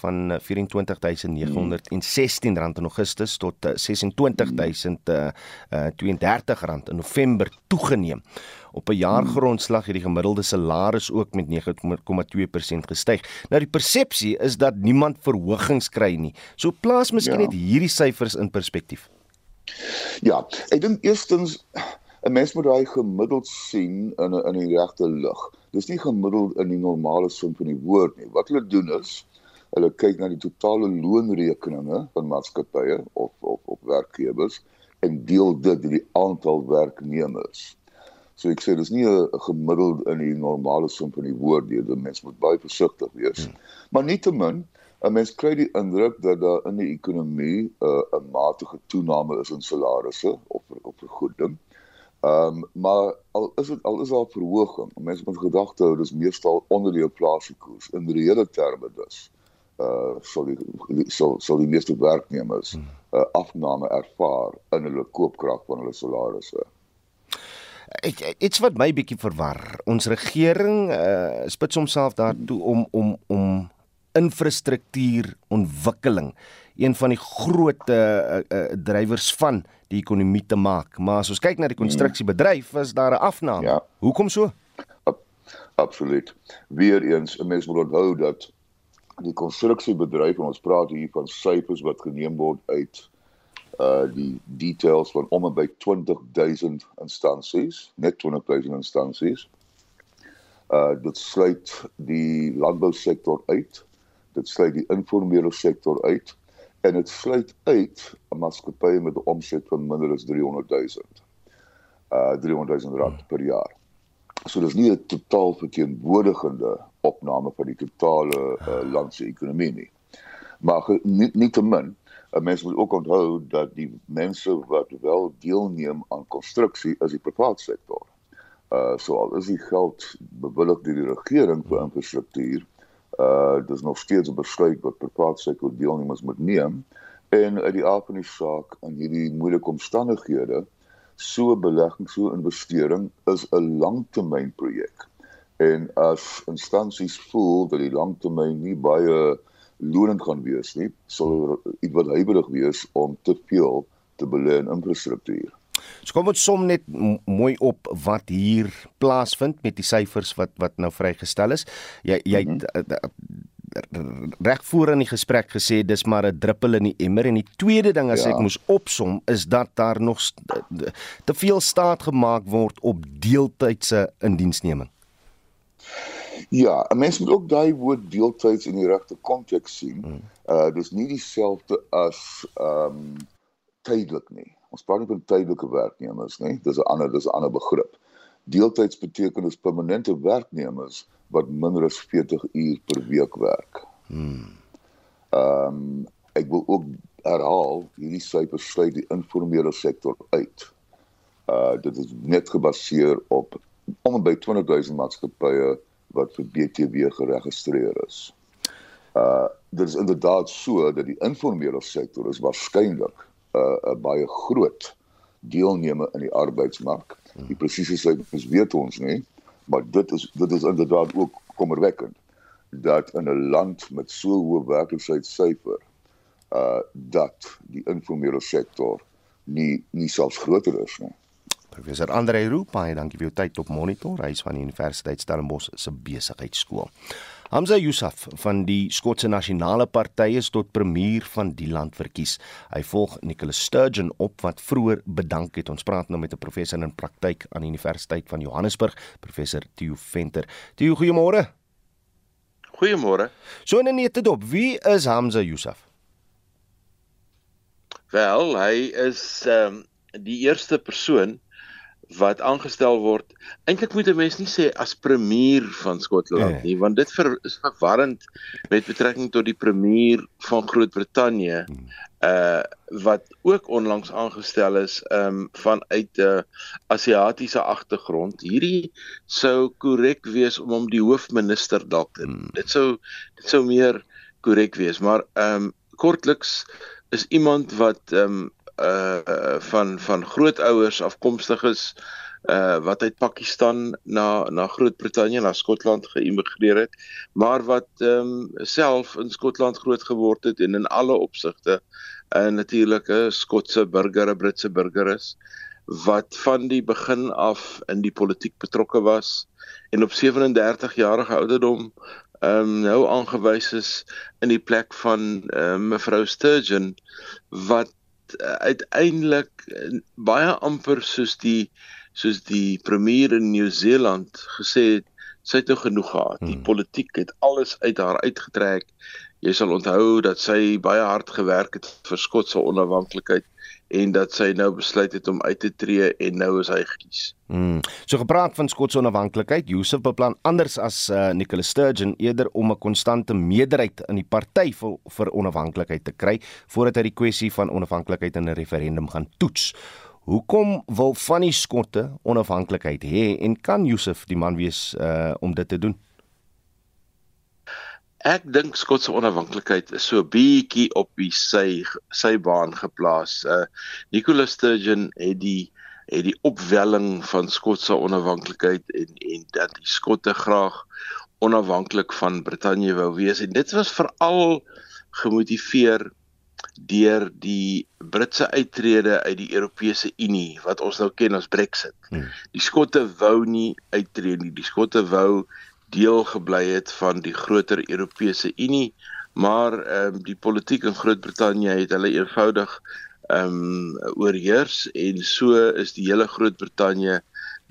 B: van 24916 rand in Augustus tot 26032 rand in November toegeneem. Op 'n jaargrondslag het die gemiddelde salaris ook met 9,2% gestyg. Nou die persepsie is dat niemand verhogings kry nie. So plaas miskien ja. net hierdie syfers in perspektief.
L: Ja, ek dink eerstens 'n mens moet daai gemiddeld sien in in die regte lig. Dis nie gemiddeld in die normale sin van die woord nie. Wat hulle doen is hulle kyk na die totale loonrekeninge van maatskappye of of op werkgewers en deel dit deur die aantal werknemers. So ek sê dis nie 'n gemiddeld in die normale sin van die woord nie. Die mens moet baie versigtig wees. Hmm. Maar nietemin 'n mens kry die indruk dat daar in die ekonomie 'n uh, 'n matige toename is in salarisse of of vergoeding. Ehm um, maar al is dit al is daar verhoging. Mense moet gedagte hou dis meestal onder die inflasiekoers in reële terme dus. Uh sal die sal sal die meeste werknemers uh, afname ervaar in hulle koopkrag van hulle salarisse.
B: Ek iets wat my bietjie verwar. Ons regering uh spits homself daartoe om om om infrastruktuur ontwikkeling een van die groot uh, uh, drywers van die ekonomie te maak. Maar as ons kyk na die konstruksiebedryf, is daar 'n afname. Ja. Hoekom so?
L: Ab absoluut. Weereens, 'n mens moet onthou dat die konstruksiebedryf en ons praat hier van syfers wat geneem word uit uh die details van om en by 20000 instansies, net 20000 instansies. Uh dit sluit die landbousektor uit. Dit sluit die informele sektor uit en dit sluit uit 'n maatskappy met 'n omset van minder as 300 000. Uh 300 000 rand per jaar. So dis nie 'n totaal verteenwoordigende opname van die totale uh, land se ekonomie nie. Maar nie, nie te min, 'n mens moet ook onthou dat die mense wat wel deelneem aan konstruksie is die private sektor. Uh so al is die geld bewillig deur die regering vir infrastruktuur, uh dis nog steeds besluit wat private sektor deelnemers moet neem en uit die aard van die saak in hierdie moeilike omstandighede so belegging, so investering is 'n langtermynprojek. En as instansies voel dat die langtermyn nie baie lonend gaan wees nie, sal er iets wat huiwerig wees om te veel te belê in infrastruktuur.
B: So kom ons som net mooi op wat hier plaasvind met die syfers wat wat nou vrygestel is. Jy jy mm -hmm. reg voor in die gesprek gesê dis maar 'n druppel in die emmer en die tweede ding as ja. ek moes opsom is dat daar nog te veel staat gemaak word op deeltydse indiensneming.
L: Ja, 'n mens moet ook daai woord deeltyds in die regte konteks sien. Hmm. Uh dis nie dieselfde as ehm um, tydelik nie. Ons praat nie van tydelike werknemers nie. Dis 'n ander dis 'n ander begrip. Deeltyds beteken dis permanente werknemers wat minder as 40 uur per week werk. Hmm. Ehm um, ek wil ook herhaal, hierdie syfers sluit die informele sektor uit. Uh dit is net gebaseer op om en by 20 000 maatskappye wat vir BTW geregistreer is. Uh dit is inderdaad so dat die informele sektor is waarskynlik 'n uh, baie groot deelnemer in die arbeidsmark. Die presiese syfers weet ons nie, maar dit is dit is inderdaad ook kommerwekkend dat in 'n land met so hoë werkloosheidsyfer uh dat die informele sektor nie nie selfs groter is nie.
B: Professor Andre Roux, baie dankie vir jou tyd op Monitor, hy is van die Universiteit Stellenbosch se besigheidskool. Hamza Yusuf van die Skotse Nasionale Party is tot premier van die land verkies. Hy volg Nicholas Sturgeon op wat vroeër bedank het. Ons praat nou met 'n professor in praktyk aan die Universiteit van Johannesburg, professor Theo Venter. Theo, goeiemôre.
M: Goeiemôre.
B: So in 'n nette dop, wie is Hamza Yusuf?
M: Wel, hy is ehm um, die eerste persoon wat aangestel word. Eintlik moet 'n mens nie sê as premier van Skotland nee. nie, want dit ver, is verwarrend met betrekking tot die premier van Groot-Brittanje hmm. uh wat ook onlangs aangestel is um vanuit 'n uh, Asiatiese agtergrond. Hierdie sou korrek wees om hom die hoofminister dalk te. Hmm. Dit sou dit sou meer korrek wees, maar um kortliks is iemand wat um uh van van grootouers afkomstig is uh wat uit Pakistan na na Groot-Brittanje na Skotland geïmigreer het maar wat ehm um, self in Skotland groot geword het en in alle opsigte 'n uh, natuurlike Skotse burger, 'n Britse burger is wat van die begin af in die politiek betrokke was en op 37 jarige ouderdom ehm um, nou aangewys is in die plek van uh, mevrou Sturgeon wat uh, uiteindelik uh, baie amper soos die soos die premier in Nieu-Seeland gesê het sy het nou genoeg gehad. Die hmm. politiek het alles uit haar uitgetrek. Jy sal onthou dat sy baie hard gewerk het vir Skotse onafhanklikheid en dat sy nou besluit het om uit te tree en nou is hy gekies.
B: Mm. So gepraat van Skotse onafhanklikheid, Joseph beplan anders as uh, Nicola Sturgeon eerder om 'n konstante meerderheid in die party vir vir onafhanklikheid te kry voordat hy die kwessie van onafhanklikheid in 'n referendum gaan toets. Hoekom wil van die Skotte onafhanklikheid hê en kan Joseph die man wees uh, om dit te doen?
M: Ek dink Skotse onafhanklikheid is so bietjie op die sy sy baan geplaas. Uh Nicola Sturgeon het die het die opwelling van Skotse onafhanklikheid en en dat die Skotte graag onafhanklik van Brittanje wou wees en dit was veral gemotiveer deur die Britse uittrede uit die Europese Unie wat ons nou ken as Brexit. Hmm. Die Skotte wou nie uittreë nie. Die Skotte wou deel gebly het van die groter Europese Unie, maar ehm um, die politiek in Groot-Brittanje het hulle eenvoudig ehm um, oorheers en so is die hele Groot-Brittanje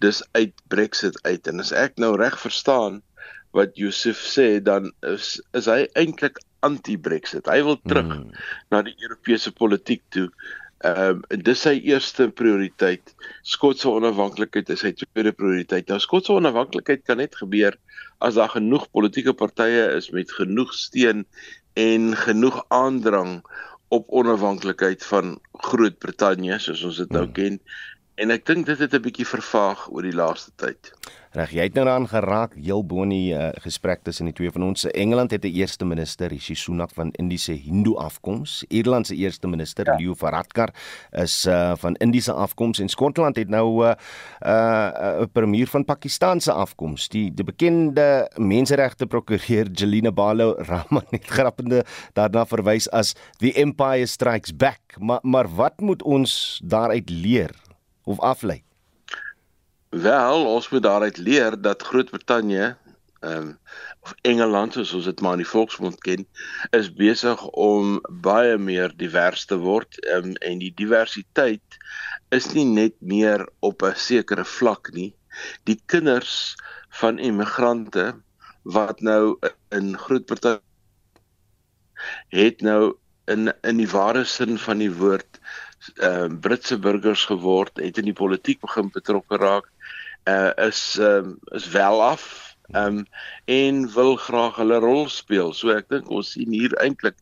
M: dis uit Brexit uit en as ek nou reg verstaan wat Josef sê dan is is hy eintlik anti-Brexit. Hy wil terug hmm. na die Europese politiek toe. Ehm um, dis sy eerste prioriteit. Skotse onafhanklikheid is sy tweede prioriteit. Nou Skotse onafhanklikheid kan net gebeur as daar genoeg politieke partye is met genoeg steun en genoeg aandrang op onafhanklikheid van Groot-Brittanje soos ons dit nou hmm. ken En ek dink dit het 'n bietjie vervaag oor die laaste tyd.
B: Reg, jy het nou daaraan geraak heel bo in die uh, gesprek tussen die twee van ons. Engeland het 'n eerste minister, Rishi Sunak van Indiese Hindu afkoms. Ierland se eerste minister, ja. Leo Varadkar, is uh, van Indiese afkoms en Skotland het nou 'n uh, 'n uh, premier van Pakistaanse afkoms. Die die bekende menseregte prokureur Jelena Balo Rahman het grappende daarna verwys as the empire strikes back. Maar maar wat moet ons daaruit leer? of aflei?
M: Wel, ons moet daaruit leer dat Groot-Brittanje ehm um, of Engeland soos ons dit maar in die volksmond ken, is besig om baie meer divers te word um, en die diversiteit is nie net meer op 'n sekere vlak nie. Die kinders van immigrante wat nou in Groot-Brittanje het nou in in die ware sin van die woord uh Britse burgers geword, het in die politiek begin betrokke raak, uh is um is wel af um en wil graag hulle rol speel. So ek dink ons sien hier eintlik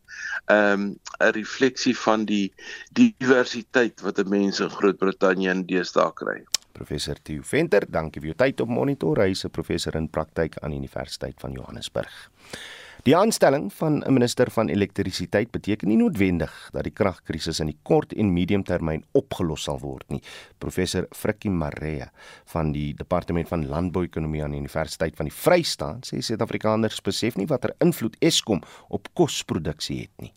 M: um 'n refleksie van die diversiteit wat 'n mens in Groot-Brittanje in deesdae kry.
B: Professor Theo Venter, dankie vir jou tyd op monitor. Hy is 'n professor in praktyk aan Universiteit van Johannesburg. Die aanstelling van 'n minister van elektrisiteit beteken nie noodwendig dat die kragkrisis in die kort en medium termyn opgelos sal word nie. Professor Frikkie Maree van die Departement van Landbouekonomie aan die Universiteit van die Vrystaat sê Suid-Afrikaners besef nie watter invloed Eskom op kosproduksie het nie.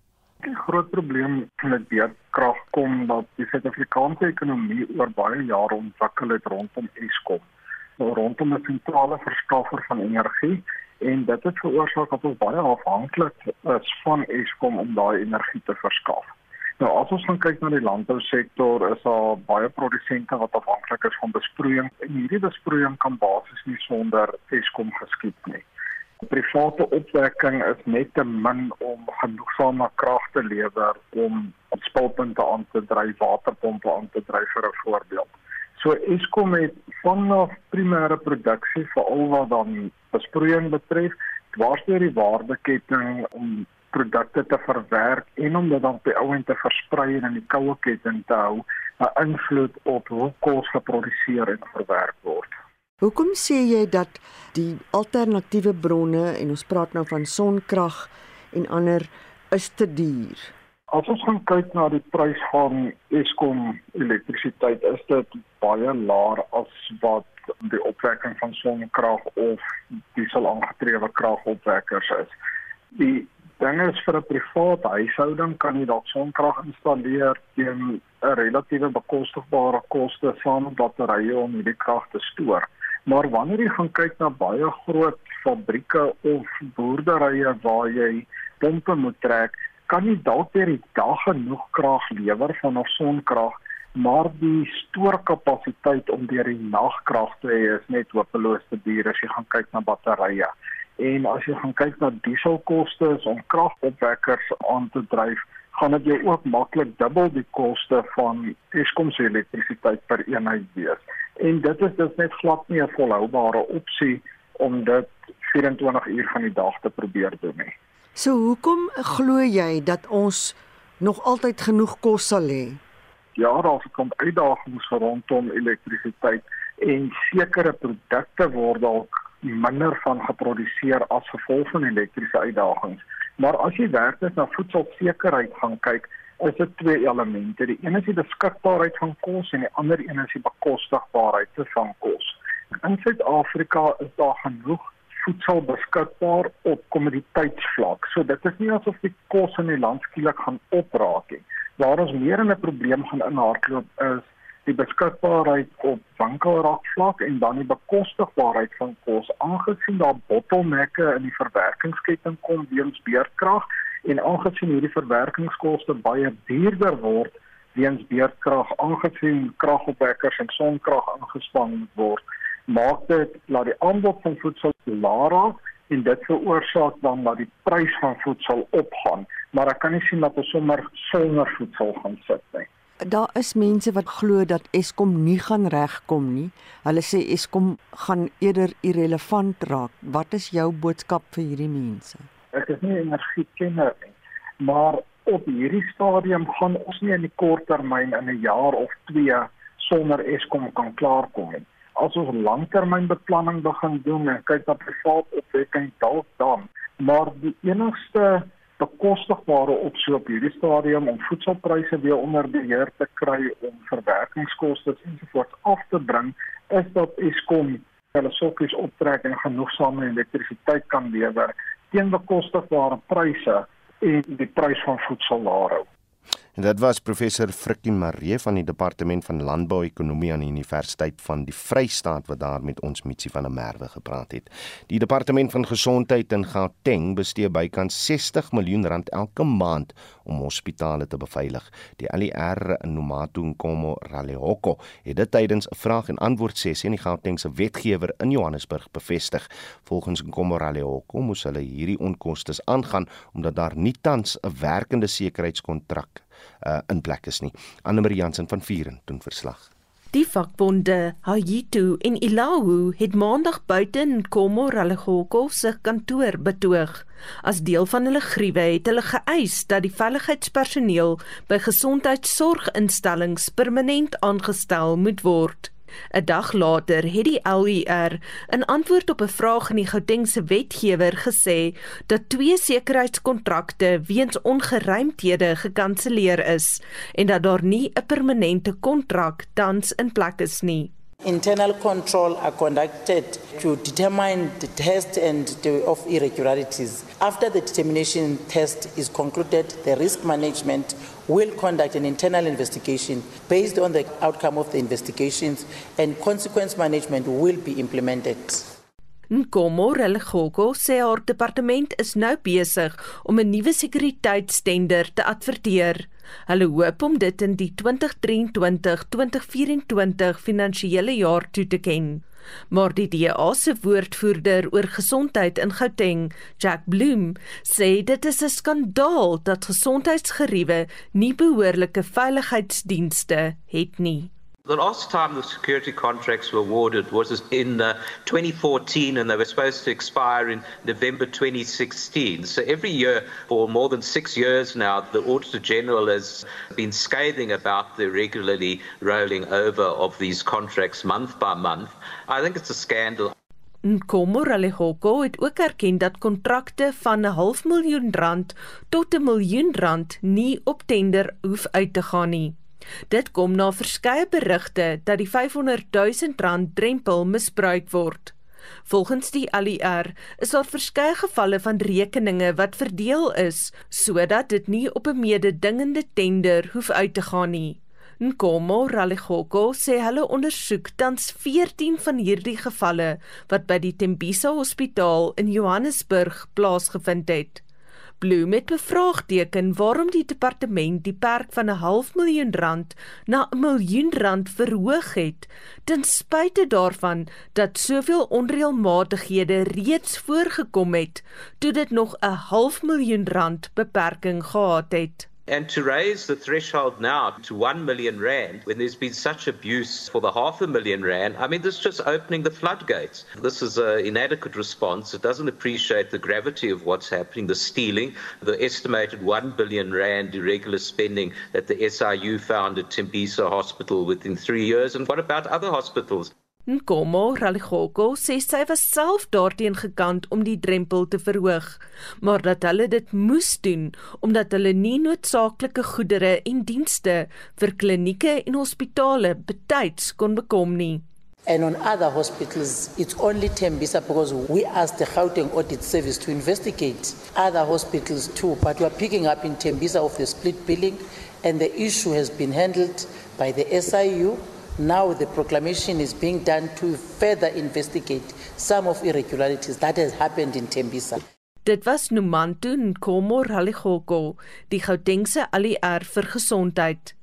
N: Die groot probleem met beerdkrag kom dat die Suid-Afrikaanse ekonomie oor baie jare ontwikkel het rondom Eskom, rondom 'n sentrale verskaffer van energie en dit het veroorsaak dat ons baie afhanklik is van Eskom om daai energie te verskaf. Nou as ons kyk na die landbousektor, is daar baie produsente wat afhanklik is van besproeiing en hierdie besproeiing kan basies nie sonder Eskom geskied nie. Private opwekking is net te min om genoegsame krag te lewer om spulpunte aan te dryf, waterpompe aan te dryf vir 'n voorbeeld. So Eskom het vanaf primêre produksie veral wat dan besproeiing betref, dwarsteer die waardeketting om produkte te verwerk en om dit dan by ouend te versprei en in die koue ketting te hou, 'n invloed op hoe kos geproduseer en verwerk word.
O: Hoekom sê jy dat die alternatiewe bronne en ons praat nou van sonkrag en ander is te duur?
N: As ons gaan kyk na die prys van Eskom elektrisiteit, is dit baie laer as wat die opwekking van sonkrag of diesel aangetrewe kragopwekkers is. Die ding is vir 'n privaat huishouding kan jy dalk sonkrag installeer teen 'n relatiewe bekostigbare koste saam met batterye om hierdie krag te stoor. Maar wanneer jy gaan kyk na baie groot fabrieke of boerderye waar jy pompe moet trek, kan jy dalk deur die dag genoeg krag lewer van ons sonkrag maar die stoorkapasiteit om deur die nagkrag te hê is net hopeloos te duur as jy gaan kyk na batterye. En as jy gaan kyk na dieselkoste om kragopwekkers aan te dryf, gaan dit jou ook maklik dubbel die koste van Eskom se elektrisiteit per eenheid wees. En dit is dus net glad nie 'n volhoubare opsie om dit 24 uur van die dag te probeer doen nie.
O: So hoekom glo jy dat ons nog altyd genoeg kos sal hê?
N: ja, daar kom uitdagings rondom elektrisiteit en sekere produkte word dalk minder van geproduseer as gevolg van elektriese uitdagings. Maar as jy werklik na voedselsekerheid gaan kyk, is dit twee elemente. Die een is die beskikbaarheid van kos en die ander een is die bekostigbaarheid van kos. In Suid-Afrika is daar genoeg voedsel beskikbaar op kommoditeitsvlak. So dit is nie asof die kos in die land skielik gaan opraak nie waar ons meer in 'n probleem gaan inhardloop is die beskikbaarheid op winkelrakvlak en dan die bekostigbaarheid van kos aangesien daar bottelnekke in die verwerkingsketting kom weens beerdkrag en aangesien hierdie verwerkingskoste baie duurder word weens beerdkrag aangesien kragopwekkers en sonkrag ingespan word, maak dit dat die aanbod van voedsel laer raak en dit veroorsaak dan dat die prys van voedsel opgaan, maar ek kan nie sien dat ons sommer sonder voedsel gaan sit nie.
O: Daar is mense wat glo dat Eskom nie gaan regkom nie. Hulle sê Eskom gaan eerder irrelevant raak. Wat is jou boodskap vir hierdie mense?
N: Ek is nie energiekenner nie, maar op hierdie stadium gaan ons nie in die kort termyn in 'n jaar of 2 sonder Eskom kan klaarkom nie as ons langtermynbeplanning begin doen en kyk na privaat opwekking dalk dan maar die enigste bekostigbare opsie op hierdie stadium om voedselpryse weer onder beheer te kry om verwerkingskoste ensovoorts af te bring is dat Eskom hulle sokkies optrek en genoegsame elektrisiteit kan lewer teen bekostigbare pryse en die prys van voedsel laer hou.
B: En dit was professor Frikkie Maree van die departement van landbouekonomie aan die Universiteit van die Vrystaat wat daar met ons Mitsi van der Merwe gepraat het. Die departement van gesondheid in Gauteng bestee bykans 60 miljoen rand elke maand om hospitale te beveilig. Die ALR in Nomatu Nkomo Ralehoko het dit tydens 'n vraag en antwoord sessie in die Gautengse wetgewer in Johannesburg bevestig. Volgens Nkomo Ralehoko moes hulle hierdie onkoste aangaan omdat daar nie tans 'n werkende sekuriteitskontrak uh, in plek is nie. Anne Marie Jansen van Vieren doen verslag.
P: Die vakbonde Hayitu en Ilahu het maandag buite in Komoralehoko se kantoor betoog. As deel van hulle gruwe het hulle geëis dat die veiligheidspersoneel by gesondheidsorginstellings permanent aangestel moet word. 'n Dag later het die LER in antwoord op 'n vraag in die Gautengse wetgewer gesê dat twee sekuriteitskontrakte weens ongeruimthede gekanselleer is en dat daar nie 'n permanente kontrak tans in plek is nie.
Q: Internal control are conducted to determine the test and the of irregularities. After the determination test is concluded, the risk management will conduct an internal investigation based on the outcome of the investigations and consequence management will be implemented.
P: Nkomo Religoko sê haar departement is nou besig om 'n nuwe sekuriteitstender te adverteer. Hulle hoop om dit in die 2023-2024 finansiële jaar toe te ken. Maar die DA se woordvoerder oor gesondheid in Gauteng, Jack Bloem, sê dit is 'n skandaal dat gesondheidsgeriewe nie behoorlike veiligheidsdienste het nie.
R: The last time the security contracts were awarded was in uh, 2014 and they were supposed to expire in November 2016. So every year for more than six years now, the Auditor General has been scathing about the regularly rolling over of these contracts month by month. I think it's a scandal.
P: Nkomoralehoko het ook erken dat kontrakte van 'n half miljoen rand tot 'n miljoen rand nie op tender hoef uit te gaan nie. Dit kom na verskeie berigte dat die 500 000 rand drempel misbruik word. Volgens die ALR is daar verskeie gevalle van rekeninge wat verdeel is sodat dit nie op 'n mededingende tender hoef uit te gaan nie. Nkomo Ralehoko sê hulle ondersoek tans 14 van hierdie gevalle wat by die Tembisa Hospitaal in Johannesburg plaasgevind het. Bloem het bevraagteken waarom die departement die perk van 'n half miljoen rand na 'n miljoen rand verhoog het ten spyte daarvan dat soveel onreëlmatighede reeds voorgekom het toe dit nog 'n half miljoen rand beperking gehad het.
R: And to raise the threshold now to 1 million Rand when there's been such abuse for the half a million Rand, I mean, this is just opening the floodgates. This is an inadequate response. It doesn't appreciate the gravity of what's happening, the stealing, the estimated 1 billion Rand irregular spending that the SIU found at Tembisa Hospital within three years. And what about other hospitals?
P: Nkomo Raligoko sê sy was self daarteen gekant om die drempel te verhoog, maar dat hulle dit moes doen omdat hulle nie noodsaaklike goedere en dienste vir klinieke en hospitale betyds kon bekom nie.
Q: And on other hospitals, it's only Tembisa because we asked the Gauteng Audit Service to investigate other hospitals too. But we are picking up in Tembisa of the split billing, and the issue has been handled by the SIU Now the proclamation is being done to further investigate some of irregularities that has happened in Tembisa.
P: Dit was Numantu Nkomo Raligoko, die Gautengse ALR vir gesondheid.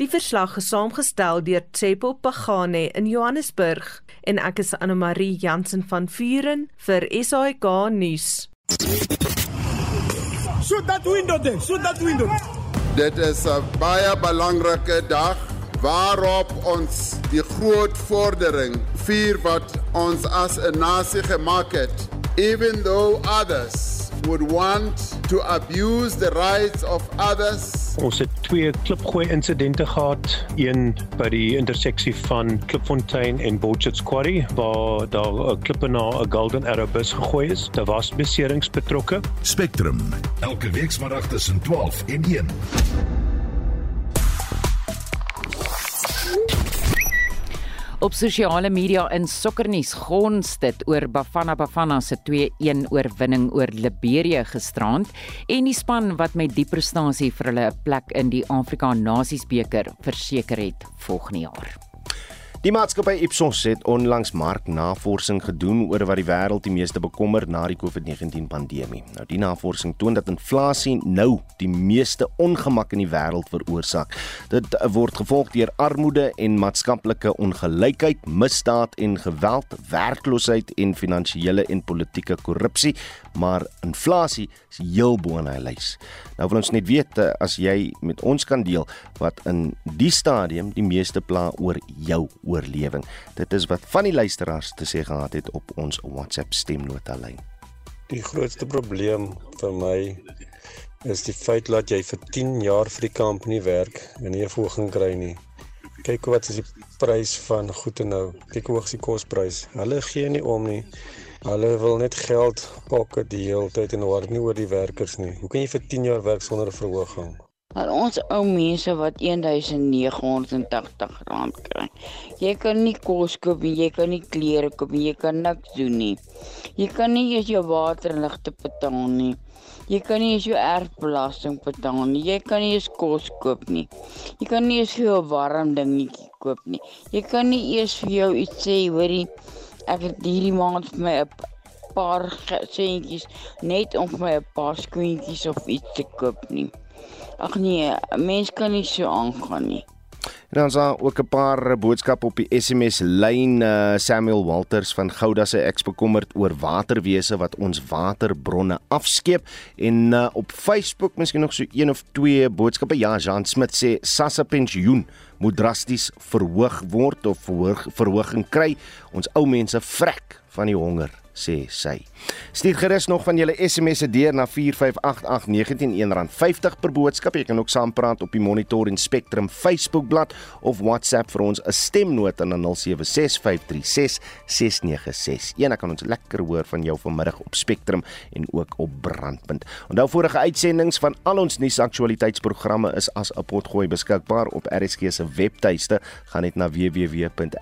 P: Die verslag is saamgestel deur Tsepo Pagane in Johannesburg en ek is Anne Marie Jansen van Vuren vir SAK nuus.
S: Shoot that window there. Shoot that window.
T: Dit is 'n baie belangrike dag waarop ons die groot vordering vier wat ons as 'n nasie gemaak het. Even though others would want to abuse the rights of others.
U: Ons het twee klipgooi insidente gehad, een by die interseksie van Klipfontein en Botchet's Quarry waar daar 'n klippe na 'n Golden Arrow bus gegooi is. Daar was beserings betrokke.
A: Spectrum, elke week saterdag tussen 12 en 1.
D: Op sosiale media in sokkernuus gons dit oor Bafana Bafana se 2-1 oorwinning oor Liberia gisterand en die span wat met die prestasie vir hulle 'n plek in die Afrika Nasiesbeker verseker het volgende jaar.
B: Die maatskappy Ipsos het onlangs marknavorsing gedoen oor wat die wêreld die meeste bekommer na die COVID-19 pandemie. Nou die navorsing toon dat inflasie nou die meeste ongemak in die wêreld veroorsaak. Dit word gevolg deur armoede en maatskaplike ongelykheid, misdaad en geweld, werkloosheid en finansiële en politieke korrupsie, maar inflasie is heel bo in hy lys. Nou wil ons net weet eh, as jy met ons kan deel wat in die stadium die meeste pla oor jou oorlewing. Dit is wat van die luisteraars te sê gehad het op ons WhatsApp stemnota lyn.
V: Die grootste probleem vir my is die feit dat jy vir 10 jaar vir die company werk en nie 'n verhoging kry nie. Kyk wat is die prys van goed en nou. Kyk hoe hoog is die kosprys. Hulle gee nie om nie. Hulle wil net geld pocket die hele tyd en hoor nie oor die werkers nie. Hoe kan jy vir 10 jaar werk sonder 'n verhoging?
W: Maar ons ou mense wat 1980 rand kry. Jy kan nie kos koop nie, jy kan nie klere koop nie, jy kan niks doen nie. Jy kan nie eers jou water en ligte betaal nie. Jy kan nie eens jou erfbelasting betaal nie. Jy kan nie eens kos koop nie. Jy kan nie eens vir jou warm dingetjie koop nie. Jy kan nie eers vir jou iets sê, hoorie, ek het hierdie maand vir my 'n paar sentjies net om vir my 'n paar skoentjies of iets te koop nie. Ag nee, mens kan nie so aangaan nie.
B: En dan is daar ook 'n paar boodskappe op die SMS lyn uh, Samuel Walters van Gouda se ek bekommerd oor waterwese wat ons waterbronne afskeep. En uh, op Facebook miskien nog so een of twee boodskappe. Ja Jean Smit sê Sassa pensioen moet drasties verhoog word of verhoog, verhoging kry. Ons ou mense vrek van die honger sê sy. Stuur gerus nog van julle SMS'e deur na 4588919 R50 per boodskap. Jy kan ook saampraat op die Monitor en Spectrum Facebookblad of WhatsApp vir ons 'n stemnota na 0765366961. Eendag kan ons lekker hoor van jou vanmiddag op Spectrum en ook op Brandpunt. Onthou vorige uitsendings van al ons nuusaktualiteitsprogramme is as 'n potgooi beskikbaar op RSG se webtuiste. Gaan net na www.rsg.co.za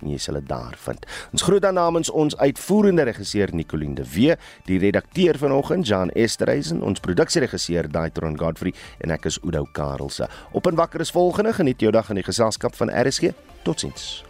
B: en jy sal dit daar vind. Ons groet dan namens ons uitvoerende regisseur Nicoline de Wee, die redakteur vanoggend Jan Esterhuizen, ons produksieregisseur Daitron Godfrey en ek is Oudo Karelse. Op en wakker is volgende geniet jou dag in die geselskap van RSG. Totsiens.